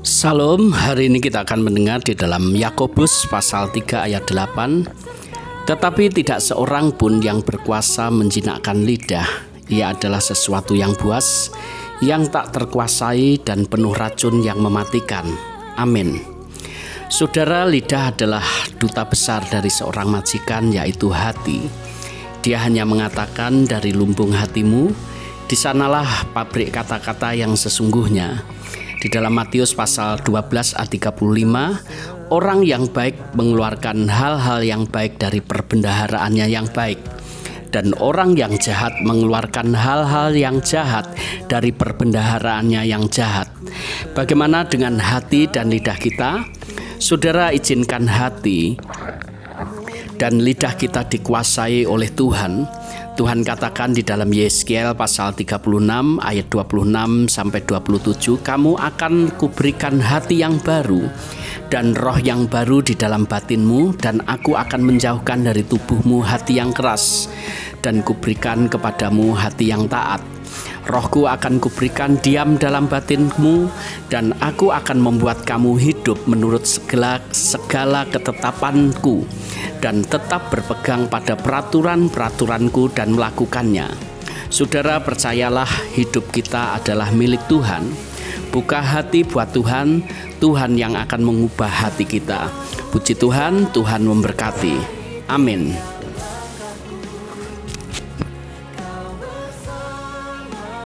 Salam, hari ini kita akan mendengar di dalam Yakobus pasal 3 ayat 8 Tetapi tidak seorang pun yang berkuasa menjinakkan lidah. Ia adalah sesuatu yang buas, yang tak terkuasai dan penuh racun yang mematikan. Amin. Saudara, lidah adalah duta besar dari seorang majikan yaitu hati. Dia hanya mengatakan dari lumbung hatimu di sanalah pabrik kata-kata yang sesungguhnya di dalam Matius pasal 12 ayat 35, orang yang baik mengeluarkan hal-hal yang baik dari perbendaharaannya yang baik dan orang yang jahat mengeluarkan hal-hal yang jahat dari perbendaharaannya yang jahat. Bagaimana dengan hati dan lidah kita? Saudara izinkan hati dan lidah kita dikuasai oleh Tuhan Tuhan katakan di dalam Yeskiel pasal 36 ayat 26 sampai 27, kamu akan kuberikan hati yang baru dan roh yang baru di dalam batinmu dan aku akan menjauhkan dari tubuhmu hati yang keras dan kuberikan kepadamu hati yang taat. Rohku akan kuberikan diam dalam batinmu dan aku akan membuat kamu hidup menurut segala segala ketetapanku dan tetap berpegang pada peraturan-peraturanku dan melakukannya. Saudara percayalah hidup kita adalah milik Tuhan. Buka hati buat Tuhan, Tuhan yang akan mengubah hati kita. Puji Tuhan, Tuhan memberkati. Amin.